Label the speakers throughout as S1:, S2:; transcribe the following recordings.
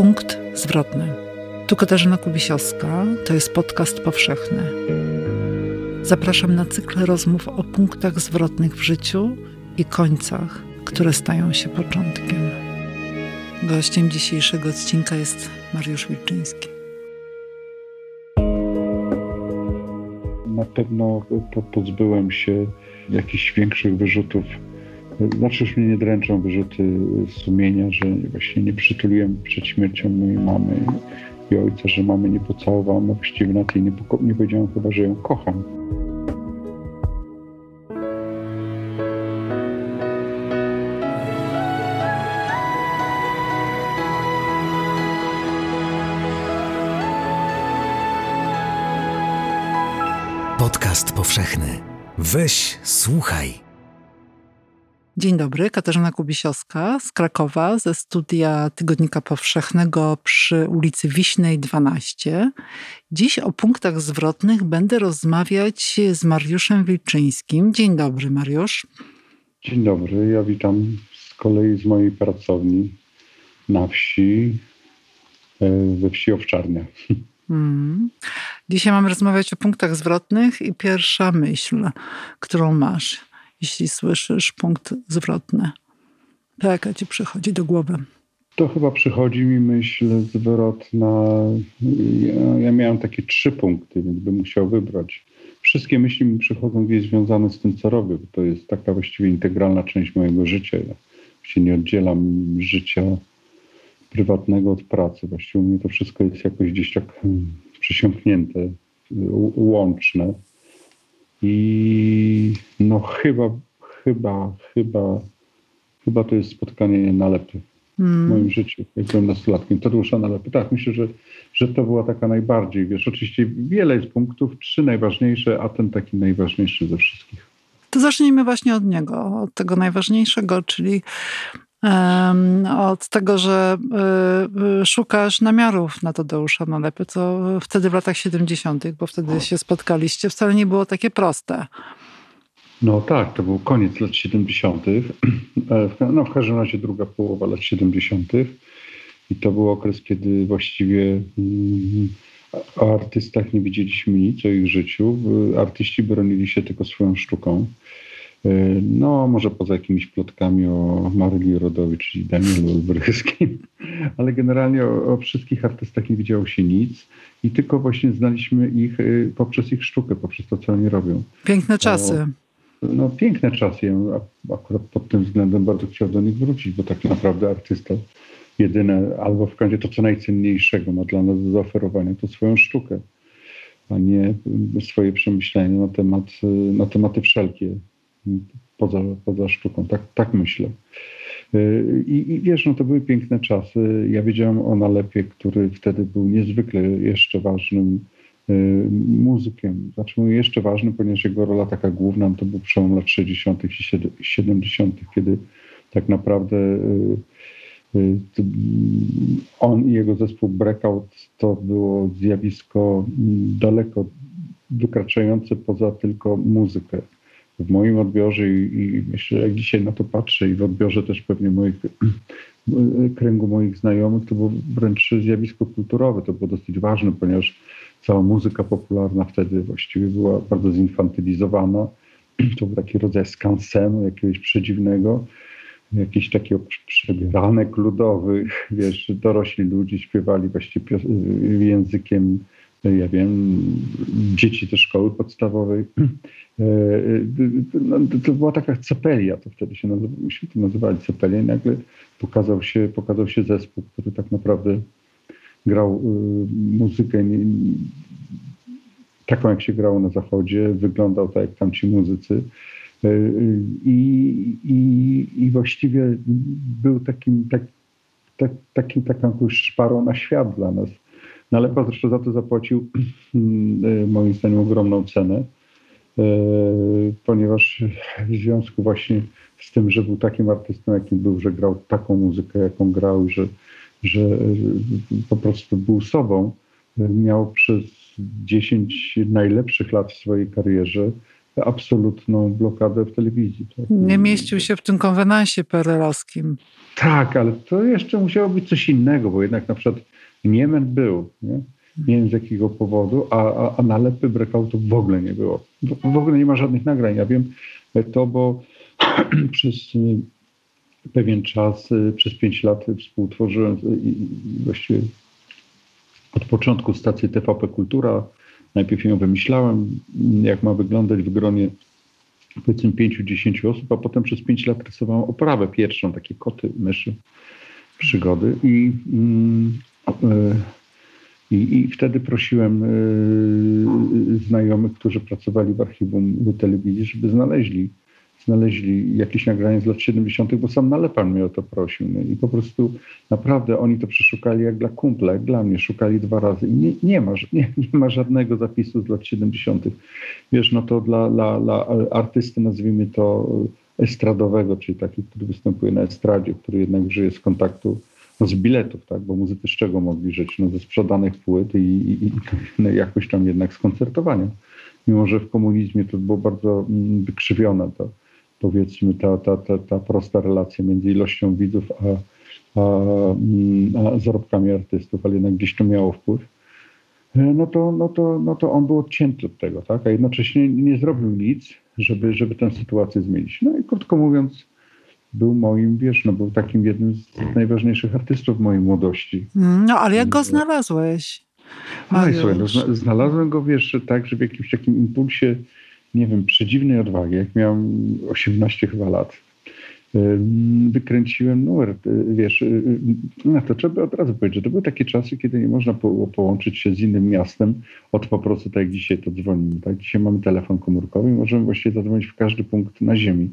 S1: Punkt zwrotny. Tu Katarzyna Kubisiowska, to jest podcast powszechny. Zapraszam na cykl rozmów o punktach zwrotnych w życiu i końcach, które stają się początkiem. Gościem dzisiejszego odcinka jest Mariusz Wilczyński.
S2: Na pewno pozbyłem się jakichś większych wyrzutów znaczy już mnie nie dręczą wyrzuty sumienia, że właśnie nie przytuliłem przed śmiercią mojej mamy i ojca, że mamy nie pocałowałem, a właściwie na tej nie, nie powiedziałem chyba, że ją kocham.
S3: Podcast powszechny. Weź, słuchaj.
S1: Dzień dobry, Katarzyna Kubisiowska z Krakowa, ze studia Tygodnika Powszechnego przy ulicy Wiśnej 12. Dziś o punktach zwrotnych będę rozmawiać z Mariuszem Wilczyńskim. Dzień dobry, Mariusz.
S2: Dzień dobry, ja witam z kolei z mojej pracowni na wsi, e, we wsi Owczarnia. Hmm.
S1: Dzisiaj mamy rozmawiać o punktach zwrotnych i pierwsza myśl, którą masz jeśli słyszysz punkt zwrotny? To jaka ci przychodzi do głowy?
S2: To chyba przychodzi mi myśl zwrotna. Ja, ja miałem takie trzy punkty, więc bym musiał wybrać. Wszystkie myśli mi przychodzą gdzieś związane z tym, co robię, bo to jest taka właściwie integralna część mojego życia. Ja się nie oddzielam życia prywatnego od pracy. Właściwie u mnie to wszystko jest jakoś gdzieś tak hmm, przysiągnięte, łączne. I no chyba, chyba, chyba, chyba to jest spotkanie nalepy hmm. w moim życiu, jak byłem nastolatkiem. Tadeusza nalepy. Tak, myślę, że, że to była taka najbardziej, wiesz, oczywiście wiele jest punktów, trzy najważniejsze, a ten taki najważniejszy ze wszystkich.
S1: To zacznijmy właśnie od niego, od tego najważniejszego, czyli od tego, że y, y, szukasz namiarów na Tadeusza Nalepy, co wtedy w latach 70., bo wtedy się spotkaliście, wcale nie było takie proste.
S2: No tak, to był koniec lat 70. E, no w każdym razie druga połowa lat 70. I to był okres, kiedy właściwie mm, o artystach nie widzieliśmy nic, o ich życiu. Artyści bronili się tylko swoją sztuką. E, no, może poza jakimiś plotkami o Maryli Rodowicz i Danielu Olbryskim, ale generalnie o, o, wszystkich artystach nie widziało się nic i tylko właśnie znaliśmy ich e, poprzez ich sztukę, poprzez to, co oni robią.
S1: Piękne czasy.
S2: no, piękne czasy. Ja akurat pod tym względem bardzo chciał do nich wrócić, bo tak naprawdę artysta jedyne, albo w końcu to, co najcenniejszego ma dla nas do zaoferowania, to swoją sztukę, a nie swoje przemyślenia na, temat, na tematy wszelkie poza, poza sztuką. Tak, tak myślę. Y, I, I, wiesz, no to były piękne czasy. Ja wiedziałem o Nalepie, który wtedy był niezwykle jeszcze ważnym y, muzykiem. Znaczy mówię jeszcze ważny, ponieważ jego rola taka główna to był przełom lat 60. i 70., kiedy tak naprawdę y, on i jego zespół Breakout to było zjawisko daleko wykraczające poza tylko muzykę w moim odbiorze i, i myślę, jak dzisiaj na to patrzę i w odbiorze też pewnie moich, kręgu moich znajomych, to było wręcz zjawisko kulturowe. To było dosyć ważne, ponieważ cała muzyka popularna wtedy właściwie była bardzo zinfantylizowana. To był taki rodzaj skansenu jakiegoś przedziwnego, jakiś taki przebieranek ludowych, wiesz, dorośli ludzie śpiewali właściwie językiem ja wiem, dzieci ze szkoły podstawowej. E, e, no, to była taka cepelia, to wtedy się nazywa, myśmy to nazywali cepelia i nagle pokazał się, pokazał się zespół, który tak naprawdę grał e, muzykę taką, jak się grało na zachodzie, wyglądał tak jak tamci muzycy. I, i, i właściwie był takim, tak, tak, takim taką szparą na świat dla nas no ale zresztą za to zapłacił e, moim zdaniem ogromną cenę, e, ponieważ w związku właśnie z tym, że był takim artystą, jakim był, że grał taką muzykę, jaką grał, że, że po prostu był sobą, miał przez 10 najlepszych lat w swojej karierze absolutną blokadę w telewizji. Tak?
S1: Nie mieścił się w tym konwenansie perelowskim.
S2: Tak, ale to jeszcze musiało być coś innego, bo jednak na przykład Niemen był. Nie? Nie wiem z jakiego powodu, a, a, a nalepy breakoutu w ogóle nie było. W, w ogóle nie ma żadnych nagrań. Ja wiem to, bo przez y, pewien czas, y, przez pięć lat współtworzyłem i właściwie od początku stację TVP Kultura. Najpierw ją wymyślałem, jak ma wyglądać w gronie powiedzmy 5-10 osób, a potem przez 5 lat rysowałem oprawę pierwszą, takie koty, myszy, przygody i, mm, e, i, i wtedy prosiłem e, znajomych, którzy pracowali w archiwum telewizji, żeby znaleźli znaleźli jakieś nagranie z lat 70., bo sam Nalepan mnie o to prosił. No I po prostu naprawdę oni to przeszukali jak dla kumpla, jak dla mnie. Szukali dwa razy i nie, nie, ma, nie, nie ma żadnego zapisu z lat 70. Wiesz, no to dla, dla, dla artysty, nazwijmy to estradowego, czyli taki, który występuje na estradzie, który jednak żyje z kontaktu no z biletów, tak, bo muzycy z czego mogli żyć? No ze sprzedanych płyt i, i, i no jakoś tam jednak z koncertowania. Mimo, że w komunizmie to było bardzo mm, wykrzywione to powiedzmy ta, ta, ta, ta prosta relacja między ilością widzów a, a, mm, a zarobkami artystów, ale jednak gdzieś to miało wpływ, e, no to, no to, no to on był odcięty od tego, tak? a jednocześnie nie zrobił nic, żeby, żeby tę sytuację zmienić. No i krótko mówiąc, był moim, wiesz, no był takim jednym z najważniejszych artystów mojej młodości.
S1: No, ale jak go znalazłeś?
S2: No i słuchaj, no, znalazłem go, wiesz, tak, że w jakimś takim impulsie nie wiem, przedziwnej odwagi, jak miałem 18 chyba lat, wykręciłem numer, wiesz, no to trzeba od razu powiedzieć, że to były takie czasy, kiedy nie można było połączyć się z innym miastem od po prostu tak jak dzisiaj to dzwonimy. Tak? Dzisiaj mamy telefon komórkowy i możemy właściwie zadzwonić w każdy punkt na ziemi.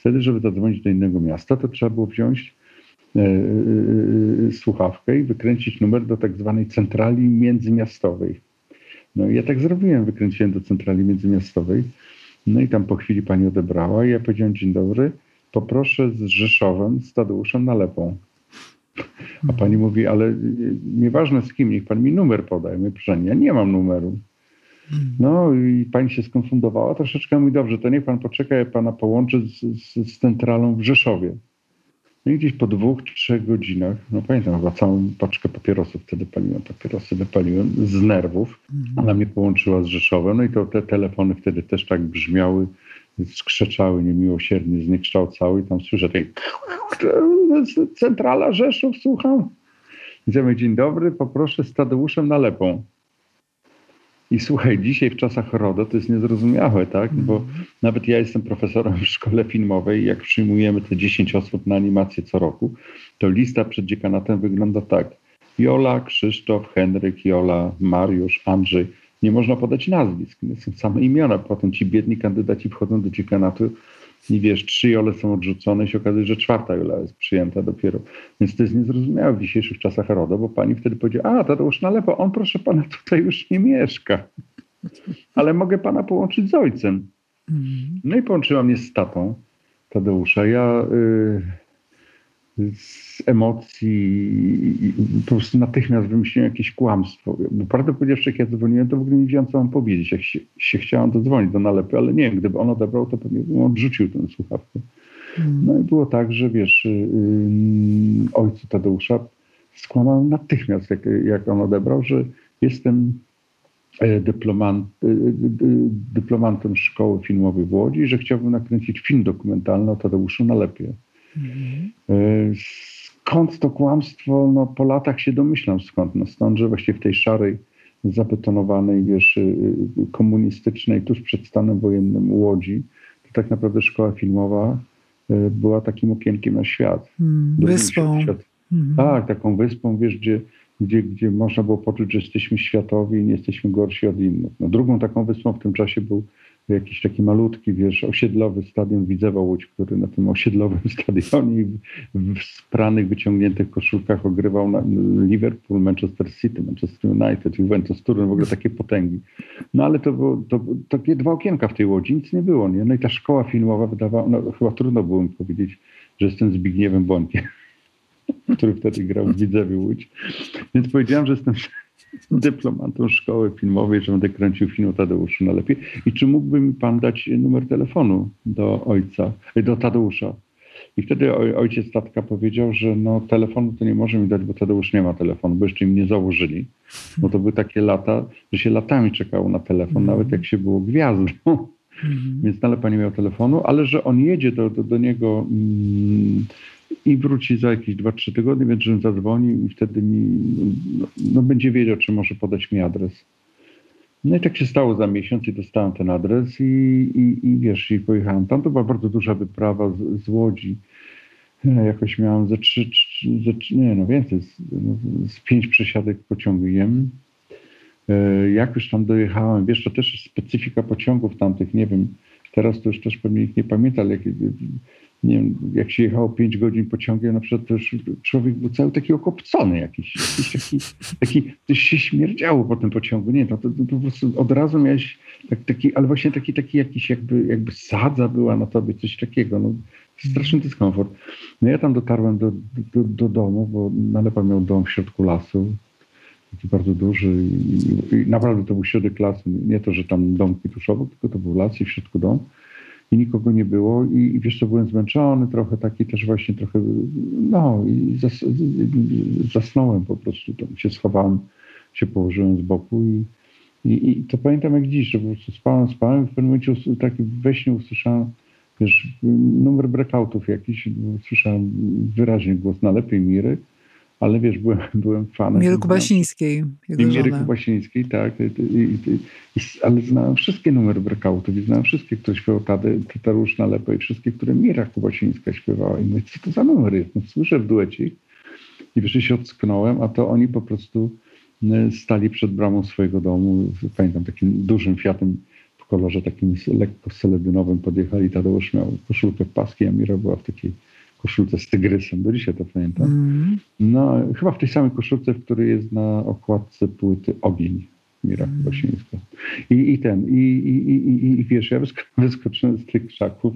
S2: Wtedy, żeby zadzwonić do innego miasta, to trzeba było wziąć e, e, e, słuchawkę i wykręcić numer do tak zwanej centrali międzymiastowej. No i ja tak zrobiłem, wykręciłem do centrali międzymiastowej. No i tam po chwili pani odebrała i ja powiedziałem, dzień dobry, poproszę z Rzeszowem, z Tadeuszem Nalepą. A pani mówi, ale nieważne z kim, niech pan mi numer podaje. My proszę, ja nie mam numeru. No i pani się skonfundowała troszeczkę. Mówi, dobrze, to niech pan poczeka, ja pana połączę z, z, z centralą w Rzeszowie. No i gdzieś po dwóch, trzech godzinach, no pamiętam, chyba całą paczkę papierosów wtedy paliłem, papierosy wypaliłem z nerwów. Mhm. Ona mnie połączyła z Rzeszowem, no i to te telefony wtedy też tak brzmiały, skrzeczały niemiłosiernie, zniekształcały i tam słyszę tej centrala Rzeszów, słucham. Idziemy, dzień dobry, poproszę z Tadeuszem Nalepą. I słuchaj, dzisiaj w czasach RODO to jest niezrozumiałe, tak? Bo mm. nawet ja jestem profesorem w szkole filmowej i jak przyjmujemy te 10 osób na animację co roku, to lista przed dziekanatem wygląda tak. Jola, Krzysztof, Henryk, Jola, Mariusz, Andrzej. Nie można podać nazwisk, są same imiona. Potem ci biedni kandydaci wchodzą do dziekanatu i wiesz, trzy jole są odrzucone i się okazuje, że czwarta jola jest przyjęta dopiero. Więc to jest niezrozumiałe w dzisiejszych czasach RODO, bo pani wtedy powiedziała, a Tadeusz Nalepo, on proszę pana tutaj już nie mieszka, ale mogę pana połączyć z ojcem. Mhm. No i połączyła mnie z tatą Tadeusza. Ja... Y, z emocji po prostu natychmiast wymyśliłem jakieś kłamstwo. Bo prawdę powiedziawszy, jak ja dzwoniłem, to w ogóle nie wiedziałem, co mam powiedzieć. Jak się, się chciałem dodzwonić do nalepy, ale nie wiem, gdyby on odebrał, to pewnie bym odrzucił tę słuchawkę. Hmm. No i było tak, że wiesz, yy, ojcu Tadeusza skłamałem natychmiast, jak, jak on odebrał, że jestem e, dyplomant, e, dyplomantem szkoły filmowej w Łodzi, że chciałbym nakręcić film dokumentalny o Tadeuszu Nalepie. Mhm. Skąd to kłamstwo? No, po latach się domyślam skąd. No, stąd, że właśnie w tej szarej, zabetonowanej, wiesz, y, y, komunistycznej, tuż przed stanem wojennym Łodzi, to tak naprawdę szkoła filmowa była takim okienkiem na świat.
S1: Hmm, wyspą. Świat.
S2: Mhm. Tak, taką wyspą, wiesz, gdzie, gdzie, gdzie można było poczuć, że jesteśmy światowi i nie jesteśmy gorsi od innych. No, drugą taką wyspą w tym czasie był jakiś taki malutki, wiesz, osiedlowy stadion Widzewa Łódź, który na tym osiedlowym stadionie w spranych, wyciągniętych koszulkach ogrywał Liverpool, Manchester City, Manchester United, Juventus Turyn, w ogóle takie potęgi. No ale to było to, takie dwa okienka w tej Łodzi, nic nie było, nie? No i ta szkoła filmowa wydawała, no chyba trudno było mi powiedzieć, że jestem Zbigniewem Bąkiem, który wtedy grał w Widzewie Łódź. Więc powiedziałem, że jestem dyplomantą szkoły filmowej, że będę kręcił film o Tadeuszu najlepiej. I czy mógłby mi pan dać numer telefonu do ojca, do Tadeusza? I wtedy ojciec tatka powiedział, że no telefonu to nie może mi dać, bo Tadeusz nie ma telefonu, bo jeszcze im nie założyli. Bo to były takie lata, że się latami czekało na telefon, nawet jak się było gwiazdą. Mhm. Więc Nalepa nie miał telefonu, ale że on jedzie do, do, do niego mm, i wróci za jakieś 2-3 tygodnie, więc żebym zadzwonił i wtedy mi, no, no, będzie wiedział, czy może podać mi adres. No i tak się stało za miesiąc i dostałem ten adres i, i, i wiesz, i pojechałem tam. To była bardzo duża wyprawa z, z Łodzi. Ja jakoś miałem ze trzy, ze, nie no więcej, z, no, z pięć przesiadek pociągiem. E, jak już tam dojechałem, wiesz, to też specyfika pociągów tamtych, nie wiem, teraz to już też pewnie ich nie pamiętam, ale jak, nie wiem, jak się jechało 5 godzin pociągiem, na przykład to już człowiek był cały taki okopcony jakiś, jakiś taki, taki, coś się śmierdziało po tym pociągu, nie, to, to, to po prostu od razu miałeś tak, taki, ale właśnie taki, taki jakiś jakby, jakby sadza była na tobie, coś takiego, no, straszny dyskomfort. No ja tam dotarłem do, do, do domu, bo Nalepa miał dom w środku lasu, taki bardzo duży i, i, naprawdę to był środek lasu, nie to, że tam domki tuż obok, tylko to był las i w środku dom i nikogo nie było. I, i wiesz co, byłem zmęczony trochę, taki też właśnie trochę, no i zas, zasnąłem po prostu, tam się schowałem, się położyłem z boku i, i, i to pamiętam jak dziś, że po prostu spałem, spałem w pewnym momencie tak we śnie usłyszałem, wiesz, numer breakoutów jakiś, usłyszałem wyraźnie głos na lepiej Miry, ale wiesz, byłem, byłem fanem.
S1: Miry Kubasińskiej.
S2: I Miry Kubasińskiej, tak. I, i, i, ale znałem wszystkie numery breakoutów i znałem wszystkie, które śpiewał Tadeusz Nalepo i wszystkie, które Mira Kubasińska śpiewała. I mówię, co to za numer jest? No, słyszę w duecie i wiesz, się ocknąłem, a to oni po prostu y, stali przed bramą swojego domu, pamiętam, takim dużym Fiatem w kolorze takim lekko seledynowym podjechali. Tadeusz miał koszulkę paski, a Mira była w takiej koszulce z tygrysem, do dzisiaj to pamiętam. Mm. No, chyba w tej samej koszulce, w której jest na okładce płyty Ogień Mira mm. Bosińska. I, I ten, i, i, i, i wiesz, ja wyskoczyłem z tych krzaków,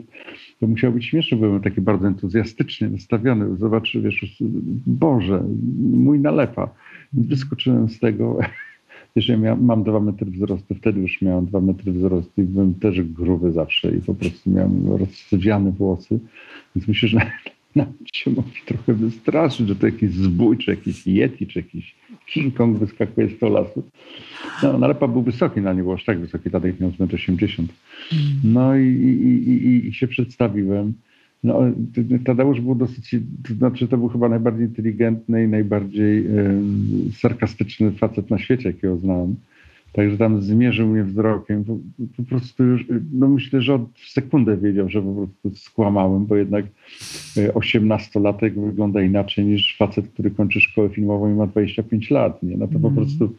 S2: to musiało być śmieszne, byłem taki bardzo entuzjastycznie nastawiony, zobacz, wiesz, Boże, mój nalepa. Wyskoczyłem z tego, ja miałem, mam dwa metry wzrostu, wtedy już miałem dwa metry wzrostu i byłem też gruby zawsze i po prostu miałem rozsywiane włosy, więc myślę, że nawet się mogli trochę wystraszyć, że to jakiś zbój, czy jakiś yeti, czy jakiś King Kong wyskakuje z tego lasu. No, Nalepa był wysoki, na nie było aż tak wysoki, Tadek miał 1,80 m. No i, i, i, i się przedstawiłem. No, Tadeusz był dosyć, to znaczy to był chyba najbardziej inteligentny i najbardziej sarkastyczny facet na świecie, jakiego znałem. Także tam zmierzył mnie wzrokiem. Po, po, prostu już, no myślę, że od sekundę wiedział, że po prostu skłamałem, bo jednak e, osiemnastolatek wygląda inaczej niż facet, który kończy szkołę filmową i ma 25 lat. Nie? No to po mhm. prostu,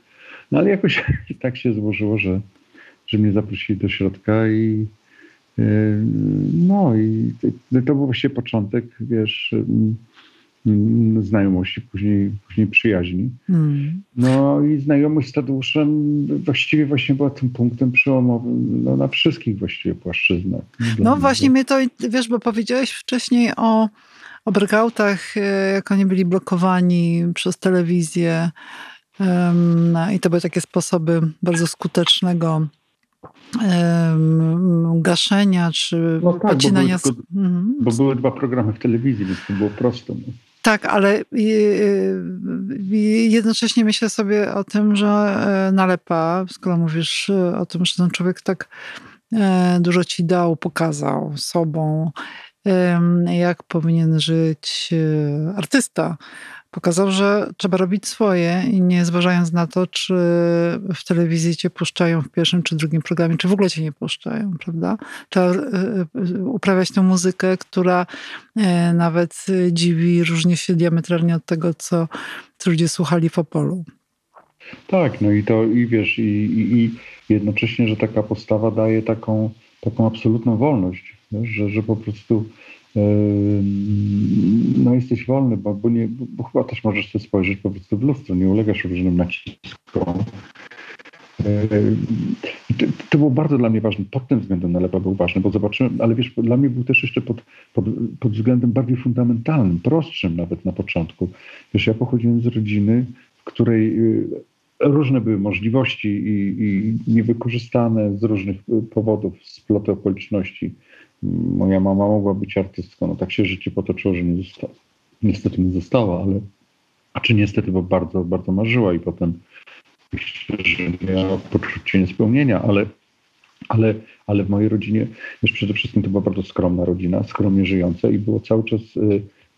S2: no ale jakoś tak się złożyło, że, że mnie zaprosili do środka i e, no i to był właśnie początek, wiesz, Mm, znajomości, później, później przyjaźni. Mm. No i znajomość z Tadeuszem właściwie właśnie była tym punktem przełomowym no, na wszystkich właściwie płaszczyznach.
S1: No właśnie mnie to, wiesz, bo powiedziałeś wcześniej o, o breakoutach, e, jak oni byli blokowani przez telewizję um, i to były takie sposoby bardzo skutecznego gaszenia czy no tak, pocinania.
S2: Bo były, tylko, mhm. bo były dwa programy w telewizji, więc to było proste. No.
S1: Tak, ale jednocześnie myślę sobie o tym, że e, nalepa, skoro mówisz e, o tym, że ten człowiek tak e, dużo ci dał, pokazał sobą, jak powinien żyć artysta, Pokazał, że trzeba robić swoje i nie zważając na to, czy w telewizji cię puszczają w pierwszym czy drugim programie, czy w ogóle cię nie puszczają, prawda? Trzeba e, e, uprawiać tę muzykę, która e, nawet dziwi, różni się diametralnie od tego, co, co ludzie słuchali w Opolu.
S2: Tak, no i to i wiesz, i, i, i jednocześnie, że taka postawa daje taką, taką absolutną wolność, wiesz, że, że po prostu no jesteś wolny, bo, bo, nie, bo, bo chyba też możesz sobie spojrzeć po prostu w lustro, nie ulegasz różnym naciskom. To, to, było bardzo dla mnie ważne. Pod tym względem Nalepa był ważny, bo zobaczyłem, ale wiesz, dla mnie był też jeszcze pod, pod, pod względem bardziej fundamentalnym, prostszym nawet na początku. Wiesz, ja pochodziłem z rodziny, w której y, różne były możliwości i, i niewykorzystane z różnych powodów, sploty okoliczności. Moja mama mogła być artystką, no tak się życie potoczyło, że nie została. Niestety nie została, ale a czy niestety, bo bardzo, bardzo marzyła i potem że miała poczucie niespełnienia, ale, ale, ale w mojej rodzinie już przede wszystkim to była bardzo skromna rodzina, skromnie żyjąca i było cały czas,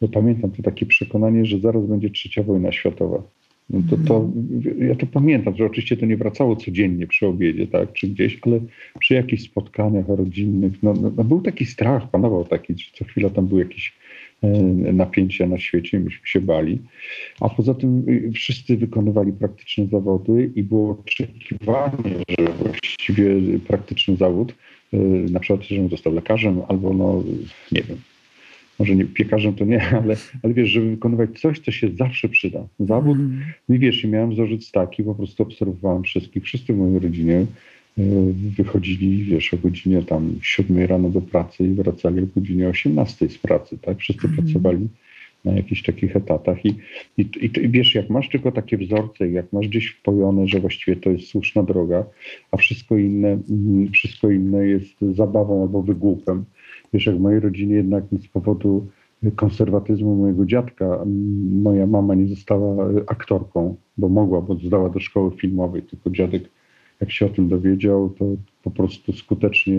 S2: y, pamiętam to takie przekonanie, że zaraz będzie trzecia wojna światowa. No to, to, ja to pamiętam, że oczywiście to nie wracało codziennie przy obiedzie, tak, czy gdzieś, ale przy jakichś spotkaniach rodzinnych, no, no, no był taki strach, panował taki, że co chwila tam był jakiś e, napięcia na świecie, myśmy się bali. A poza tym y, wszyscy wykonywali praktyczne zawody i było oczekiwanie, że właściwie praktyczny zawód, y, na przykład, żebym został lekarzem albo, no, nie wiem, może nie piekarzem to nie, ale, ale wiesz, żeby wykonywać coś, co się zawsze przyda. Zawód, mm. i wiesz, i miałem wzorzec taki, po prostu obserwowałem wszystkich, wszyscy w mojej rodzinie e, wychodzili, wiesz, o godzinie tam 7 rano do pracy i wracali o godzinie 18 z pracy, tak? Wszyscy mm. pracowali na jakichś takich etatach i, i, i, i, wiesz, jak masz tylko takie wzorce, jak masz gdzieś wpojone, że właściwie to jest słuszna droga, a wszystko inne, mm, wszystko inne jest zabawą albo wygłupem, Wiesz, jak w mojej rodzinie jednak z powodu konserwatyzmu mojego dziadka moja mama nie została aktorką, bo mogła, bo zdała do szkoły filmowej, tylko dziadek jak się o tym dowiedział, to po prostu skutecznie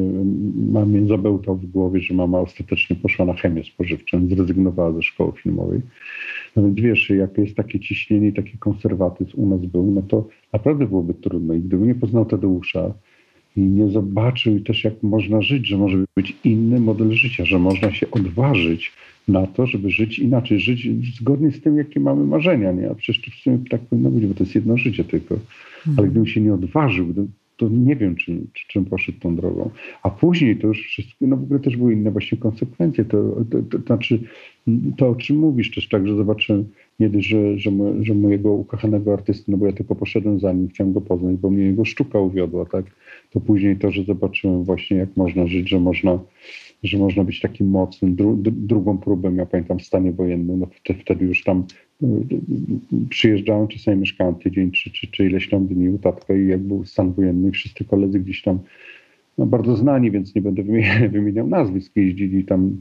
S2: mamie zabełtał w głowie, że mama ostatecznie poszła na chemię spożywczą, zrezygnowała ze szkoły filmowej. No więc wiesz, jak jest takie ciśnienie, taki konserwatyzm u nas był, no to naprawdę byłoby trudno. I gdyby nie poznał Tadeusza, i nie zobaczył też, jak można żyć, że może być inny model życia, że można się odważyć na to, żeby żyć inaczej, żyć zgodnie z tym, jakie mamy marzenia. Nie? A przecież to w sumie tak powinno być, bo to jest jedno życie tylko. Ale mhm. gdybym się nie odważył, to nie wiem, czym, czym poszedł tą drogą. A później to już wszystko, no w ogóle też były inne właśnie konsekwencje. To, to, to, to znaczy, to o czym mówisz też tak, że zobaczyłem nie że, że, że mojego ukochanego artysty, no bo ja tylko poszedłem za nim, chciałem go poznać, bo mnie jego sztuka uwiodła, tak? To później to, że zobaczyłem właśnie, jak można żyć, że można, że można być takim mocnym. Dru, drugą próbę, ja pamiętam, w stanie wojennym, no wtedy, już tam y, y, przyjeżdżałem, czasami mieszkałem tydzień, czy, czy, czy ileś tam dni u tatka i jak był stan wojenny, wszyscy koledzy gdzieś tam no, bardzo znani, więc nie będę wymieniał, nazwisk, jeździli tam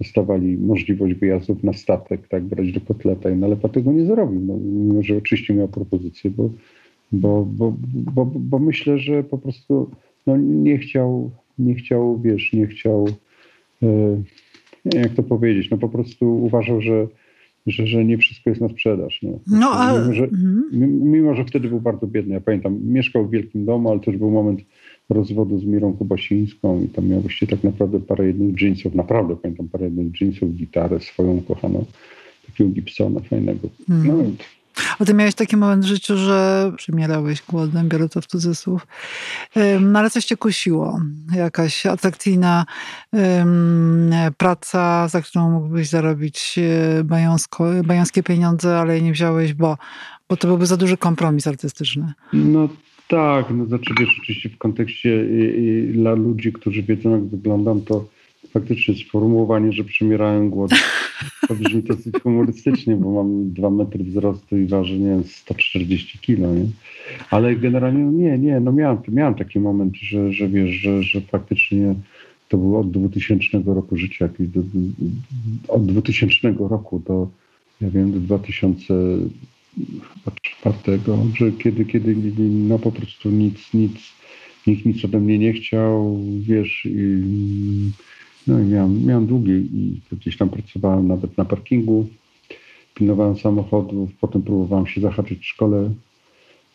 S2: dostawali możliwość wyjazdów na statek, tak, brać do kotleta i Nalepa tego nie zrobił, no, mimo że oczywiście miał propozycję, bo, bo, bo, bo, bo myślę, że po prostu no, nie chciał, nie chciał, wiesz, nie chciał, e, jak to powiedzieć, no po prostu uważał, że że, że nie wszystko jest na sprzedaż. Nie?
S1: No, a...
S2: mimo, że, mhm. mimo, że wtedy był bardzo biedny. Ja pamiętam, mieszkał w wielkim domu, ale też był moment rozwodu z Mirą Kubasińską i tam miał właściwie tak naprawdę parę jednych jeansów, naprawdę pamiętam parę jednych jeansów, gitarę swoją kochaną, takiego Gibsona fajnego. No,
S1: a ty miałeś taki moment w życiu, że przymierałeś głodem, biorę to w cudzysłów, no ale coś cię kusiło. Jakaś atrakcyjna praca, za którą mógłbyś zarobić bajonsko, bajońskie pieniądze, ale nie wziąłeś, bo, bo to byłby za duży kompromis artystyczny.
S2: No tak, no znaczy wiesz, oczywiście w kontekście i, i dla ludzi, którzy wiedzą jak wyglądam, to faktycznie sformułowanie, że przymierałem głód, to brzmi dosyć humorystycznie, bo mam dwa metry wzrostu i ważę, nie wiem, 140 kilo, nie? Ale generalnie no nie, nie, no miałem, miałem taki moment, że, że wiesz, że, że faktycznie to było od 2000 roku życia, jakieś do, od 2000 roku do, ja wiem, do 2000 czwartego, że kiedy, kiedy no po prostu nic, nic, nikt nic ode mnie nie chciał, wiesz, i, no i miałem, miałem długi i gdzieś tam pracowałem nawet na parkingu, pilnowałem samochodów, potem próbowałem się zahaczyć w szkole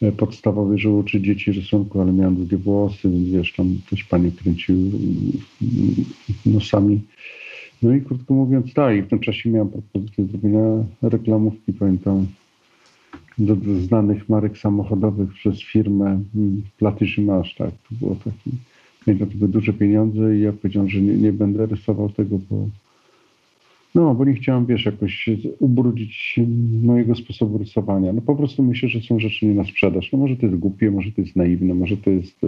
S2: e, podstawowej, że uczyć dzieci rysunku, ale miałem długie włosy, więc wiesz, tam coś pani kręcił mm, nosami. No i krótko mówiąc, tak, i w tym czasie miałem propozycję zrobienia reklamówki, pamiętam, do, do znanych marek samochodowych przez firmę Platyży Masz, tak, to było taki, pamiętam, to były duże pieniądze i ja powiedziałem, że nie, nie będę rysował tego, bo no, bo nie chciałem, wiesz, jakoś ubrudzić mojego sposobu rysowania. No po prostu myślę, że są rzeczy nie na sprzedaż. No może to jest głupie, może to jest naiwne, może to jest...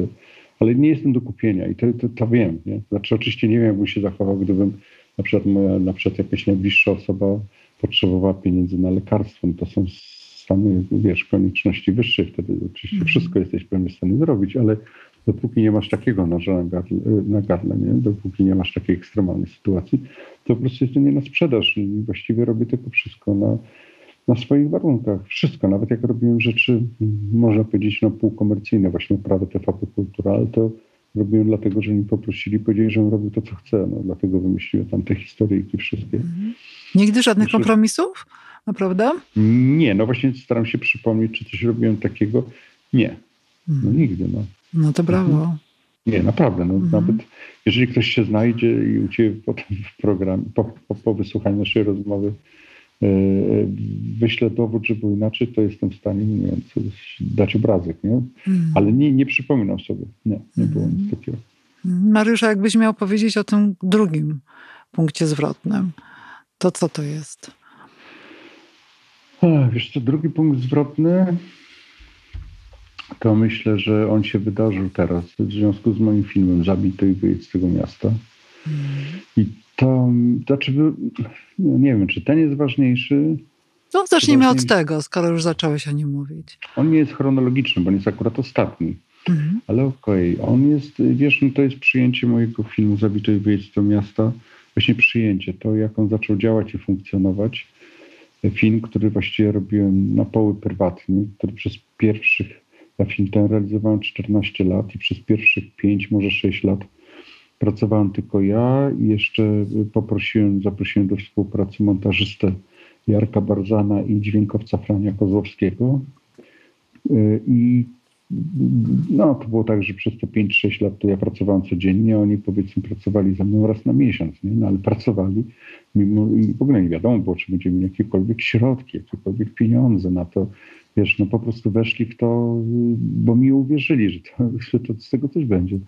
S2: Ale nie jestem do kupienia i to, to, to wiem, nie? Znaczy oczywiście nie wiem, jakbym się zachował, gdybym na przykład moja, na przykład jakaś najbliższa osoba potrzebowała pieniędzy na lekarstwo. No to są stanie, wiesz, konieczności wyższej, wtedy oczywiście mm. wszystko jesteś pewnie w stanie zrobić, ale dopóki nie masz takiego noża na gardle, na gardle nie? dopóki nie masz takiej ekstremalnej sytuacji, to po prostu jest to nie na sprzedaż i właściwie robię tylko wszystko na, na swoich warunkach. Wszystko, nawet jak robiłem rzeczy, można powiedzieć, no półkomercyjne, właśnie prawo TVP Kultura, ale to robiłem dlatego, że mi poprosili, powiedzieli, że robił to, co chcę. No, dlatego wymyśliłem tam te historyjki wszystkie. Mhm.
S1: Nigdy żadnych kompromisów? Naprawdę?
S2: Nie, no właśnie staram się przypomnieć, czy coś robiłem takiego. Nie, no mhm. nigdy. No.
S1: No to brawo. Mhm.
S2: Nie, naprawdę. No, mhm. Nawet jeżeli ktoś się znajdzie i u Ciebie potem w programie, po, po, po wysłuchaniu naszej rozmowy yy, wyślę dowód, że było inaczej, to jestem w stanie nie wiem, dać obrazek, nie? Mhm. Ale nie, nie przypominam sobie. Nie, nie było nic mhm. takiego.
S1: Mariusza, jakbyś miał powiedzieć o tym drugim punkcie zwrotnym, to co to jest?
S2: Wiesz co, drugi punkt zwrotny to myślę, że on się wydarzył teraz w związku z moim filmem Zabity i wyjedź z tego miasta. Mm. I to, znaczy, no nie wiem, czy ten jest ważniejszy.
S1: No zacznijmy od tego, skoro już zacząłeś o nim mówić.
S2: On nie jest chronologiczny, bo on jest akurat ostatni. Mm. Ale okej, okay. on jest, wiesz, no to jest przyjęcie mojego filmu Zabity i wyjedź z tego miasta. Właśnie przyjęcie, to jak on zaczął działać i funkcjonować film, który właściwie robiłem na poły prywatnie, który przez pierwszych, ja film ten realizowałem 14 lat i przez pierwszych 5, może 6 lat pracowałem tylko ja i jeszcze poprosiłem, zaprosiłem do współpracy montażystę Jarka Barzana i dźwiękowca Frania Kozłowskiego. I no, to było tak, że przez te 5-6 lat to ja pracowałem codziennie, oni powiedzmy pracowali ze mną raz na miesiąc, nie? No, ale pracowali mimo, i w ogóle nie wiadomo było, czy będziemy mieli jakiekolwiek środki, jakiekolwiek pieniądze na to. Wiesz, no po prostu weszli w to, bo mi uwierzyli, że, to, że to z tego coś będzie.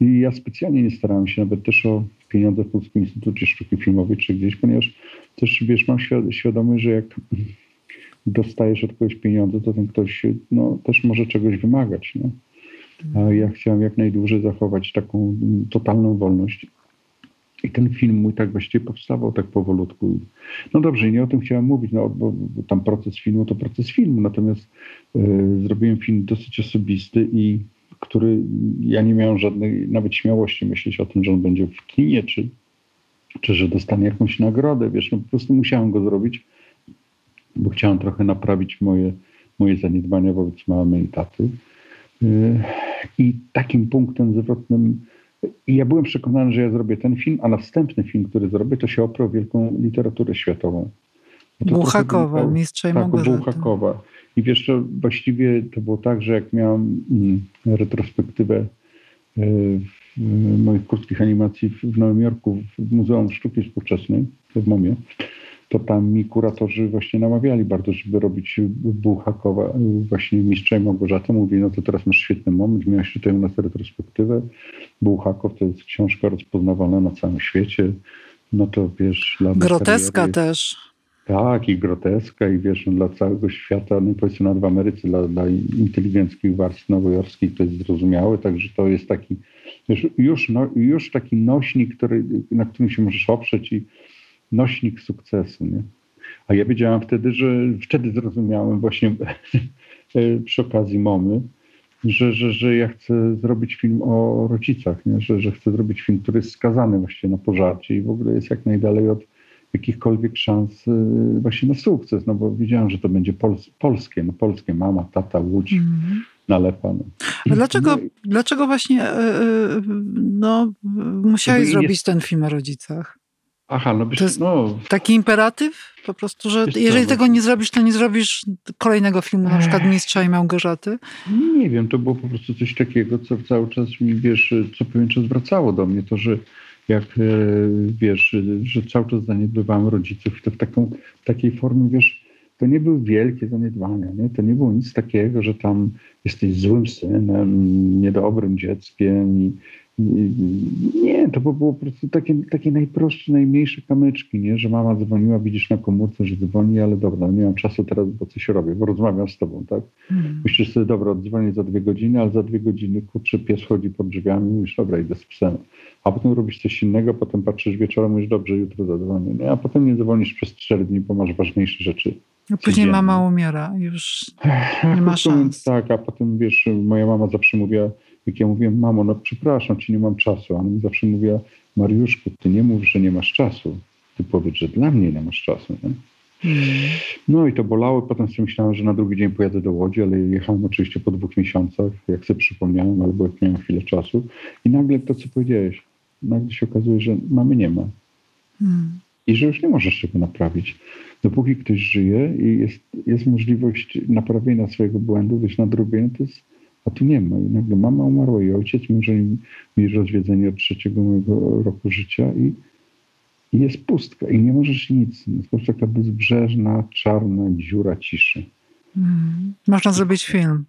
S2: I ja specjalnie nie starałem się nawet też o pieniądze w Polskim Instytucie Sztuki Filmowej czy gdzieś, ponieważ też, wiesz, mam świadomość, że jak dostajesz od kogoś pieniądze, to ten ktoś no, też może czegoś wymagać. Nie? A ja chciałem jak najdłużej zachować taką totalną wolność. I ten film mój tak właściwie powstawał tak powolutku. No dobrze, nie o tym chciałem mówić, no, bo, tam proces filmu to proces filmu, natomiast y, zrobiłem film dosyć osobisty i który ja nie miałem żadnej nawet śmiałości myśleć o tym, że on będzie w kinie, czy, czy że dostanie jakąś nagrodę, wiesz, no po prostu musiałem go zrobić bo chciałem trochę naprawić moje, moje zaniedbania wobec mamy i taty. Y, I takim punktem zwrotnym, ja byłem przekonany, że ja zrobię ten film, a następny film, który zrobię, to się oprę o wielką literaturę światową.
S1: Buchakowa, Mistrza i
S2: tak, Buchakowa. I wiesz, że właściwie to było tak, że jak miałem mm, retrospektywę y, moich krótkich animacji w Nowym Jorku w Muzeum Sztuki Współczesnej, w MOMie, to tam mi kuratorzy właśnie namawiali bardzo, żeby robić Buchakowa, właśnie Mistrza i Małgorzata. Mówi, no to teraz masz świetny moment, miałeś tutaj u nas retrospektywę. Buchakow to jest książka rozpoznawana na całym świecie. No to wiesz...
S1: Dla Groteska kariery, też.
S2: Tak, i groteska, i wiesz, no, dla całego świata, no powiedzmy nawet w Ameryce, dla, dla inteligenckich warstw nowojorskich to jest zrozumiałe, także to jest taki, wiesz, już, no, już taki nośnik, który, na którym się możesz oprzeć i nośnik sukcesu. Nie? A ja wiedziałam wtedy, że wtedy zrozumiałem właśnie przy okazji Momy, że, że, że ja chcę zrobić film o rodzicach, nie? Że, że chcę zrobić film, który jest skazany właśnie na pożarcie i w ogóle jest jak najdalej od jakichkolwiek szans y, właśnie na sukces, no bo wiedziałam, że to będzie pols polskie, no polskie, mama, tata, Łódź, mm. Nalepa. No.
S1: A dlaczego, no dlaczego właśnie yy, no, musiałeś zrobić jest... ten film o rodzicach?
S2: Aha, no,
S1: to jest no. taki imperatyw po prostu, że jeżeli tego nie zrobisz, to nie zrobisz kolejnego filmu, na przykład Mistrza i Małgorzaty?
S2: Nie wiem, to było po prostu coś takiego, co cały czas mi, wiesz, co pewien czas wracało do mnie, to, że jak, e, wiesz, że cały czas zaniedbywałem rodziców i to w taką, takiej formie, wiesz, to nie były wielkie zaniedbania, nie? to nie było nic takiego, że tam jesteś złym synem, niedobrym dzieckiem i, nie, to było po prostu takie, takie najprostsze, najmniejsze kamyczki, nie? że mama dzwoniła, widzisz na komórce, że dzwoni, ale dobra, nie mam czasu teraz, bo coś robię, bo rozmawiam z tobą, tak? Hmm. Myślisz sobie, dobra, dzwonię za dwie godziny, ale za dwie godziny, kurczę, pies chodzi pod drzwiami, mówisz, dobra, idę z psem. A potem robisz coś innego, potem patrzysz wieczorem, mówisz, dobrze, jutro zadzwonię. Nie? A potem nie dzwonisz przez cztery dni, bo masz ważniejsze rzeczy
S1: A później mama umiera, już nie ma szans.
S2: Tak, a potem wiesz, moja mama zawsze mówiła, jak ja mówiłem, mamo, no przepraszam ci, nie mam czasu. A ona mi zawsze mówiła, Mariuszku, ty nie mów, że nie masz czasu. Ty powiedz, że dla mnie nie masz czasu. Nie?
S1: Mm.
S2: No i to bolało. Potem sobie myślałem, że na drugi dzień pojadę do Łodzi, ale jechałem oczywiście po dwóch miesiącach, jak sobie przypomniałem, albo jak miałem chwilę czasu. I nagle to, co powiedziałeś, nagle się okazuje, że mamy nie ma.
S1: Mm.
S2: I że już nie możesz tego naprawić. Dopóki ktoś żyje i jest, jest możliwość naprawienia swojego błędu, wyjść na drugą, to jest, a tu nie ma. I nagle mama umarła i ojciec, męża mi rozwiedzenie od trzeciego mojego roku życia i, i jest pustka i nie możesz nic. Jest po prostu taka bezbrzeżna, czarna dziura ciszy.
S1: Mm. Można zrobić film,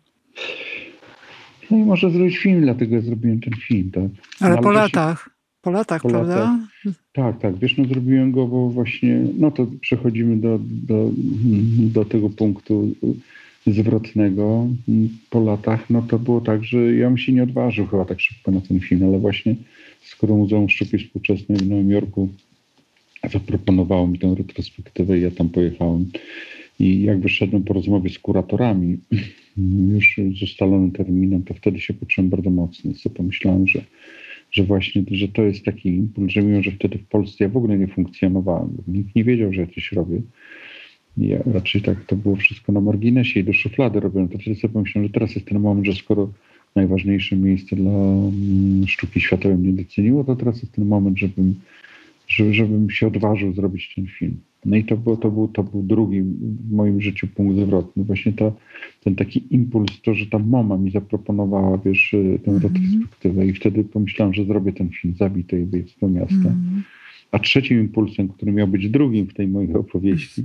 S2: No i można zrobić film, dlatego ja zrobiłem ten film, tak.
S1: ale
S2: No,
S1: po
S2: to się-
S1: latach. Po latach,
S2: Po
S1: prawda?
S2: latach. Tak, tak. Wiesz, no zrobiłem go, bo właśnie, no to przechodzimy do, do, do tego punktu zwrotnego po latach. No to było tak, że ja bym się nie odważył chyba tak szybko na ten film, ale właśnie skoro Muzeum Sztuki Współczesnej w Nowym Jorku zaproponowało mi tę retrospektywę i ja tam pojechałem. I jak wyszedłem po rozmowie z kuratorami, już z ustalonym terminem, to wtedy się poczułem bardzo mocny. Co pomyślałem, że że właśnie, że to jest taki impuls, że mimo, że wtedy w Polsce ja w ogóle nie funkcjonowałem, nikt nie wiedział, że ja coś robię. Ja raczej tak to było wszystko na marginesie i do szuflady robiłem. To wtedy sobie pomyślałem, że teraz jest ten moment, że skoro najważniejsze miejsce dla mm, sztuki światowej mnie doceniło, to teraz jest ten moment, żebym, żeby, żebym się odważył zrobić ten film. No i to, było, to, był, to był drugi w moim życiu punkt zwrotny. Właśnie ta, ten taki impuls, to, że ta mama mi zaproponowała, wiesz, tę
S1: Mhm.
S2: retrospektywę i wtedy pomyślałem, że zrobię ten film, Zabite i wyjedź z tego miasta.
S1: Mm.
S2: A trzecim impulsem, który miał być drugim w tej mojej opowieści,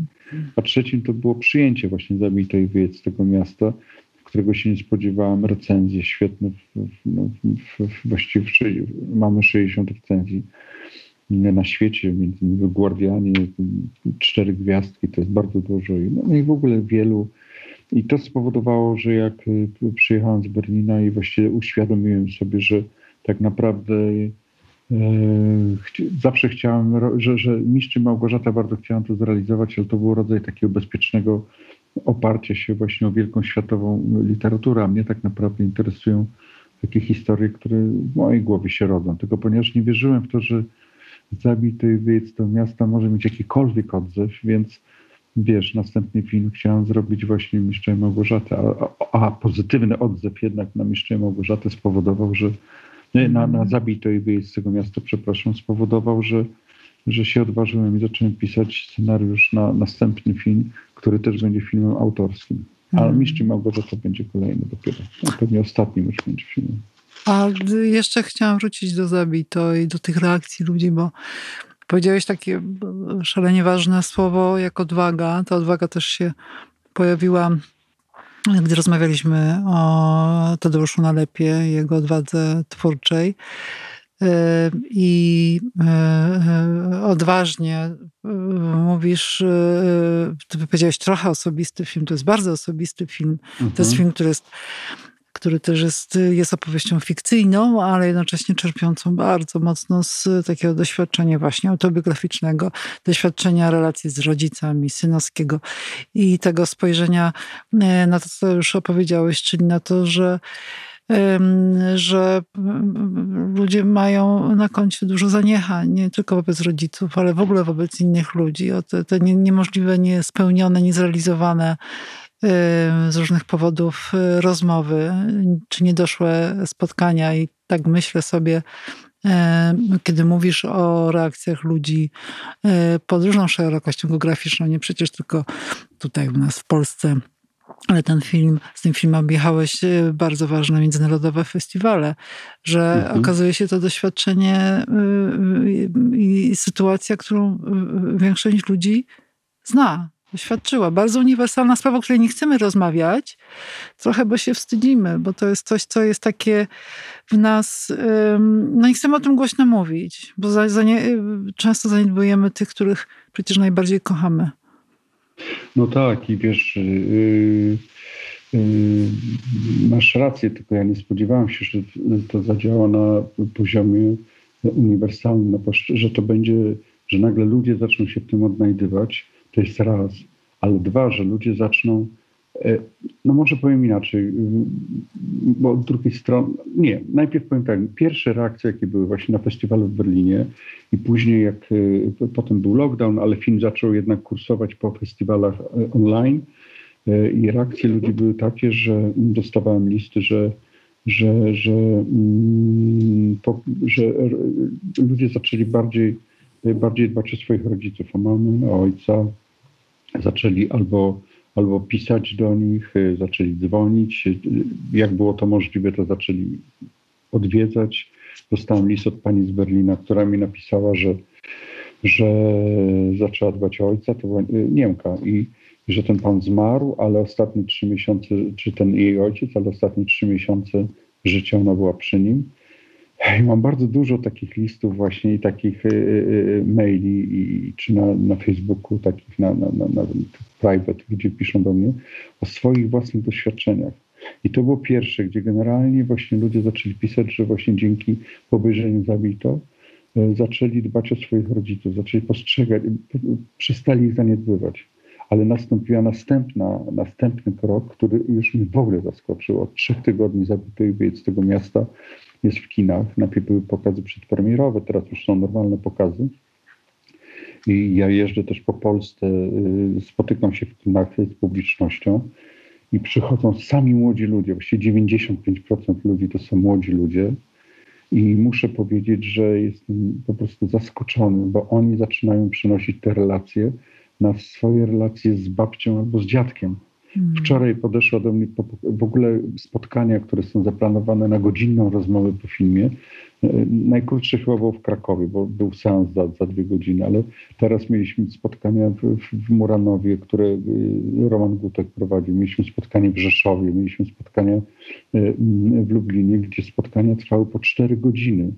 S2: a trzecim to było przyjęcie właśnie Zabite i wyjedź z tego miasta, którego się nie spodziewałem, recenzje świetne, w, w, no, w, właściwie mamy 60 recenzji na świecie, między innymi Guardianie, cztery gwiazdki, to jest bardzo dużo. I, no i w ogóle wielu. I to spowodowało, że jak y, przyjechałem z Berlina i właściwie uświadomiłem sobie, że tak naprawdę zawsze chciałem, że, że Mistrz i Małgorzata bardzo chciałem to zrealizować, ale to był rodzaj takiego bezpiecznego oparcia się właśnie o wielką światową literaturę, a mnie tak naprawdę interesują takie historie, które w mojej głowie się rodzą. Tylko ponieważ nie wierzyłem w to, że zabity wyjazd do miasta może mieć jakikolwiek odzew, więc wiesz, następny film chciałem zrobić właśnie Mistrza i Małgorzatę, a, a, a pozytywny odzew jednak na Mistrza i Małgorzatę spowodował, że na, na zabito i wyjazd z tego miasta, przepraszam, spowodował, że, że się odważyłem i zacząłem pisać scenariusz na następny film, który też będzie filmem autorskim. A
S1: Mhm.
S2: Mistrz i Małgorzata będzie kolejny dopiero. No, pewnie ostatnim już będzie filmem.
S1: A jeszcze chciałam wrócić do Zabito i do tych reakcji ludzi, bo powiedziałeś takie szalenie ważne słowo jak odwaga. Ta odwaga też się pojawiła, gdy rozmawialiśmy o Tadeuszu Nalepie, jego odwadze twórczej. Y, I y, y, odważnie mówisz, ty powiedziałeś trochę osobisty film, to jest bardzo osobisty film. To jest
S2: Mhm.
S1: film, który jest który też jest, jest opowieścią fikcyjną, ale jednocześnie czerpiącą bardzo mocno z takiego doświadczenia właśnie autobiograficznego, doświadczenia relacji z rodzicami, synowskiego i tego spojrzenia e, na to, co już opowiedziałeś, czyli na to, że że ludzie mają na koncie dużo zaniechań, nie tylko wobec rodziców, ale w ogóle wobec innych ludzi. O te, te nie- niemożliwe, niespełnione, niezrealizowane z różnych powodów y, rozmowy, czy niedoszłe spotkania. I tak myślę sobie, y, kiedy mówisz o reakcjach ludzi y, pod różną szerokością geograficzną, nie przecież tylko tutaj u nas w Polsce, ale ten film, z tym filmem objechałeś y, bardzo ważne międzynarodowe festiwale, że
S2: Mhm.
S1: okazuje się to doświadczenie y, y, i sytuacja, którą y, większość ludzi zna, doświadczyła. Bardzo uniwersalna sprawa, o której nie chcemy rozmawiać, trochę, bo się wstydzimy, bo to jest coś, co jest takie w nas, no nie chcemy o tym głośno mówić, bo za, za nie, y, często zaniedbujemy tych, których przecież najbardziej kochamy.
S2: No tak, i wiesz, yy, masz rację, tylko ja nie spodziewałem się, że to zadziała na poziomie uniwersalnym, posz- że to będzie, że nagle ludzie zaczną się w tym odnajdywać. To jest raz. ale dwa, że ludzie zaczną E, no może powiem inaczej, bo z drugiej strony, nie, najpierw powiem tak, pierwsze reakcje, jakie były właśnie na festiwalu w Berlinie i później jak y, potem był lockdown, ale film zaczął jednak kursować po festiwalach e, online e, i reakcje ludzi były takie, że dostawałem listy, że że, że, mm, że ludzie zaczęli bardziej, bardziej dbać o swoich rodziców, o mamy, o ojca, zaczęli albo albo pisać do nich, y, zaczęli dzwonić. Y, jak było to możliwe, to zaczęli odwiedzać. Dostałem list od pani z Berlina, która mi napisała, że, że zaczęła dbać o ojca, to była y, Niemka i że ten pan zmarł, ale ostatnie trzy miesiące, czy ten jej ojciec, ale ostatnie trzy miesiące życia ona była przy nim. I mam bardzo dużo takich listów właśnie i takich y, y, y, maili, i, czy na, na Facebooku, takich na, na, na, na private, gdzie piszą do mnie o swoich własnych doświadczeniach. I to było pierwsze, gdzie generalnie właśnie ludzie zaczęli pisać, że właśnie dzięki obejrzeniu Zabito zaczęli dbać o swoich rodziców, zaczęli postrzegać, przestali ich zaniedbywać. Ale nastąpiła następna, następny krok, który już mnie w ogóle zaskoczył. Od trzech tygodni Zabito ich wyjść z tego miasta jest w kinach. Najpierw były pokazy przedpremierowe, teraz już są normalne pokazy. I ja jeżdżę też po Polsce, y, spotykam się w kinach z publicznością i przychodzą sami młodzi ludzie, właściwie 95% ludzi to są młodzi ludzie. I muszę powiedzieć, że jestem po prostu zaskoczony, bo oni zaczynają przynosić te relacje na swoje relacje z babcią albo z dziadkiem. Hmm. Wczoraj podeszła do mnie w ogóle spotkania, które są zaplanowane na godzinną rozmowę po filmie. E, najkrótsze chyba było w Krakowie, bo był seans za, za dwie godziny, ale teraz mieliśmy spotkania w, w Muranowie, które e, Roman Gutek prowadził. Mieliśmy spotkanie w Rzeszowie, mieliśmy spotkania e, w Lublinie, gdzie spotkania trwały po cztery godziny.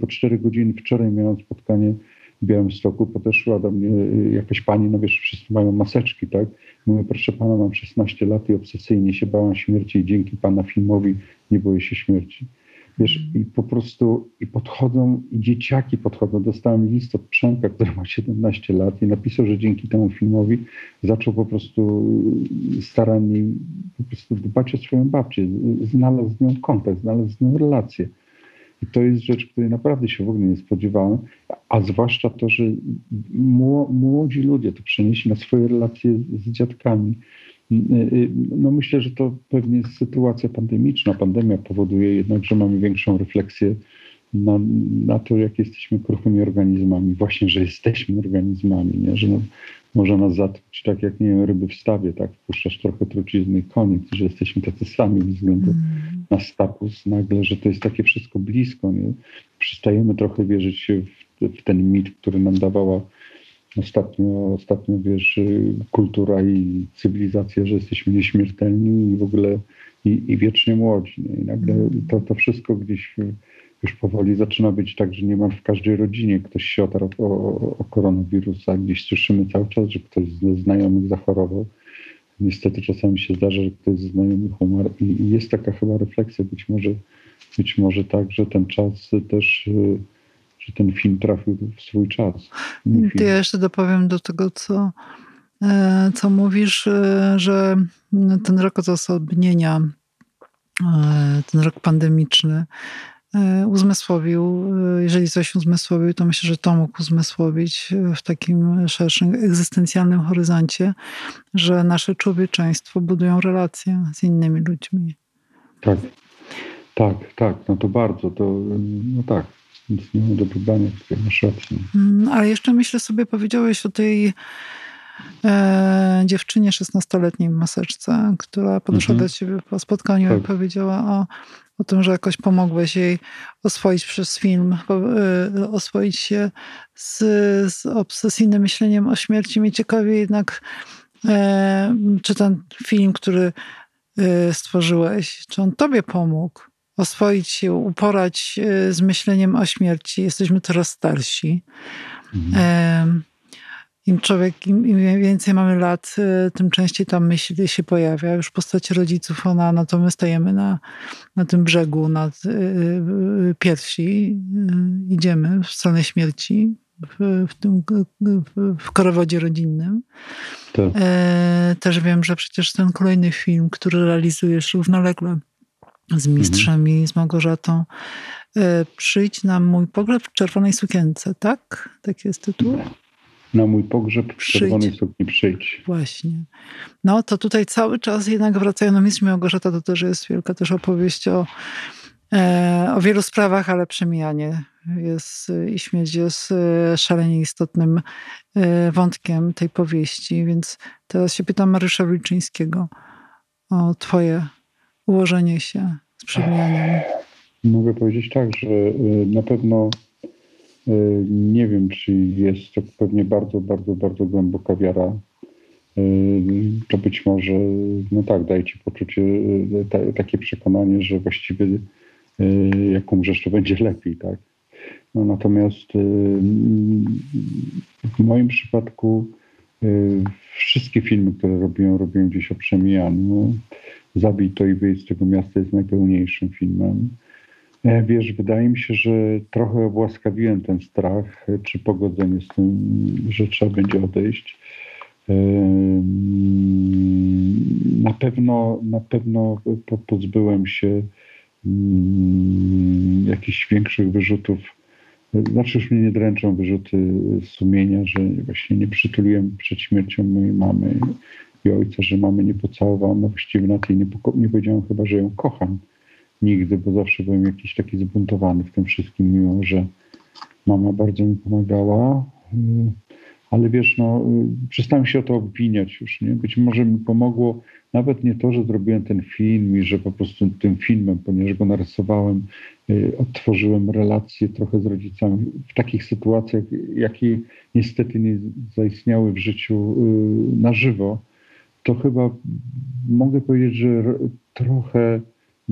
S2: Po cztery godziny wczoraj miałem spotkanie w Białymstoku, podeszła do mnie jakaś pani, no wiesz, wszyscy mają maseczki, tak? Mówię, proszę pana, mam 16 lat i obsesyjnie się bałam śmierci i dzięki pana filmowi nie boję się śmierci. Wiesz, i po prostu i podchodzą, i dzieciaki podchodzą. Dostałem list od Przemka, który ma 17 lat i napisał, że dzięki temu filmowi zaczął po prostu starannie po prostu dbać o swoją babcię. Znalazł z nią kontakt, znalazł z nią relację. I to jest rzecz, której naprawdę się w ogóle nie spodziewałem, a zwłaszcza to, że młodzi ludzie to przenieśli na swoje relacje z dziadkami. No myślę, że to pewnie jest sytuacja pandemiczna. Pandemia powoduje jednak, że mamy większą refleksję na, na to, jak jesteśmy kruchymi organizmami. Właśnie, że jesteśmy organizmami, nie? że no, może nas zatruć tak jak nie wiem, ryby w stawie, tak? Wpuszczasz trochę trucizny i koniec, że jesteśmy tacy sami ze względu mm. na status nagle, że to jest takie wszystko blisko, nie? Przestajemy trochę wierzyć w, w ten mit, który nam dawała ostatnio, ostatnio wiesz, kultura i cywilizacja, że jesteśmy nieśmiertelni i w ogóle i, i wiecznie młodzi. Nie? I nagle mm. to, to wszystko gdzieś już powoli zaczyna być tak, że niemal w każdej rodzinie ktoś się otarł o, o koronawirusa. Gdzieś słyszymy cały czas, że ktoś ze znajomych zachorował. Niestety czasami się zdarza, że ktoś ze znajomych umarł i, jest taka chyba refleksja, być może, być może tak, że ten czas też, że ten film trafił w swój czas.
S1: To ja jeszcze dopowiem do tego, co, e, co mówisz, e, że ten rok odosobnienia, e, ten rok pandemiczny, uzmysłowił. E, jeżeli coś uzmysłowił, to myślę, że to mógł uzmysłowić w takim szerszym egzystencjalnym horyzoncie, że nasze człowieczeństwo budują relacje z innymi ludźmi.
S2: Tak, tak, tak, no to bardzo, to no tak, nic nie ma do dodania, masz rację.
S1: Mm, ale jeszcze myślę sobie, powiedziałeś o tej e, dziewczynie 16-letniej w maseczce, która podeszła mhm. do ciebie po spotkaniu tak. i powiedziała o o tym, że jakoś pomogłeś jej oswoić przez film, y, oswoić się z, z obsesyjnym myśleniem o śmierci. Mnie ciekawi jednak, e, czy ten film, który e, stworzyłeś, czy on tobie pomógł oswoić się, uporać z myśleniem o śmierci. Jesteśmy coraz starsi. Mhm. E, im człowiek, im, im, więcej mamy lat, y, tym częściej ta myśl się pojawia. Już w postaci rodziców ona, no to my stajemy na, na tym brzegu, nad y, y, piersi, idziemy w stronę śmierci. w, w tym w korowodzie rodzinnym. Tak. E, też wiem, że przecież ten kolejny film, który realizujesz równolegle z mistrzem mhm. i z Małgorzatą, e, Przyjdź na mój pogrzeb w czerwonej sukience, tak? Taki jest tytuł?
S2: Na mój pogrzeb w czerwonej sukni przyjdź.
S1: Właśnie. No to tutaj cały czas jednak wracają na mistrz Małgorzata, to też jest wielka też opowieść o E, o wielu sprawach, ale przemijanie jest i śmierć jest e, szalenie istotnym e, wątkiem tej powieści. Więc teraz się pytam Mariusza Wilczyńskiego o twoje ułożenie się z przemijaniem.
S2: Mogę powiedzieć tak, że na pewno nie wiem, czy jest to pewnie bardzo, bardzo, bardzo głęboka wiara. To być może, no tak, daje ci poczucie, takie przekonanie, że właściwie jak umrzesz, to będzie lepiej, tak? No, natomiast w moim przypadku wszystkie filmy, które robiłem, robiłem gdzieś o przemijaniu. Zabij to i wyjdź z tego miasta jest najpełniejszym filmem. E, wiesz, wydaje mi się, że trochę obłaskawiłem ten strach, czy pogodzenie z tym, że trzeba będzie odejść. E, na pewno, na pewno pozbyłem się Mm, jakichś większych wyrzutów. Znaczy już mnie nie dręczą wyrzuty sumienia, że właśnie nie przytuliłem przed śmiercią mojej mamy i ojca, że mamy nie pocałowałem, no właściwie na tej nie, nie powiedziałem chyba, że ją kocham nigdy, bo zawsze byłem jakiś taki zbuntowany w tym wszystkim, mimo że mama bardzo mi pomagała. Ale wiesz, no, przestałem się o to obwiniać już, nie? Być może mi pomogło nawet nie to, że zrobiłem ten film i że po prostu tym filmem, ponieważ go narysowałem, y, odtworzyłem relacje trochę z rodzicami w takich sytuacjach, jakie niestety nie zaistniały w życiu y, na żywo, to chyba mogę powiedzieć, że trochę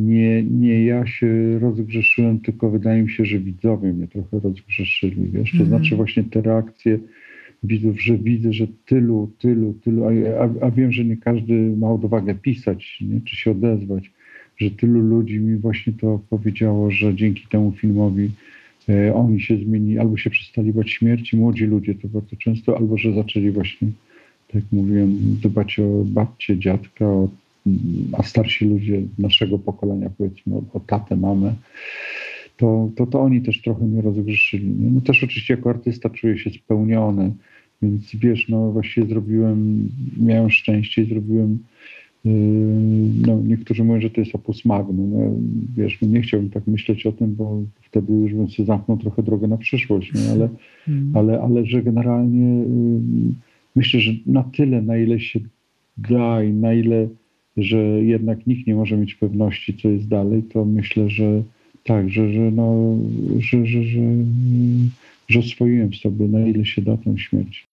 S2: nie, nie ja się rozgrzeszyłem, tylko wydaje mi się, że widzowie mnie trochę rozgrzeszyli, wiesz, to mm. znaczy właśnie te reakcje widzów, że widzę, że tylu, tylu, tylu, a, a, a, wiem, że nie każdy ma odwagę pisać, nie, czy się odezwać, że tylu ludzi mi właśnie to powiedziało, że dzięki temu filmowi e, oni się zmienili, albo się przestali bać śmierci, młodzi ludzie to bardzo często, albo że zaczęli właśnie, tak jak mówiłem, dbać o babcie, dziadka, o, starsi ludzie naszego pokolenia, powiedzmy, o, o tatę, mamę to, to, to oni też trochę mnie rozgrzeszyli. Nie? No też oczywiście jako artysta czuję się spełniony, więc wiesz, no właściwie zrobiłem, miałem szczęście i zrobiłem, yy, no niektórzy mówią, że to jest opus magnum. No, wiesz, no nie chciałbym tak myśleć o tym, bo wtedy już bym sobie zamknął trochę drogę na przyszłość, nie? Ale, mm. ale, ale że generalnie yy, myślę, że na tyle, na ile się da i na ile, że jednak nikt nie może mieć pewności, co jest dalej, to myślę, że tak, że, że, no, że, że, że, że oswoiłem sobie na ile się da tę śmierć.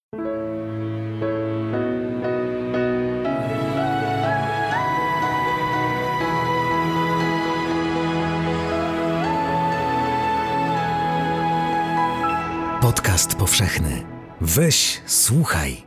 S3: Podcast powszechny. Weź, słuchaj.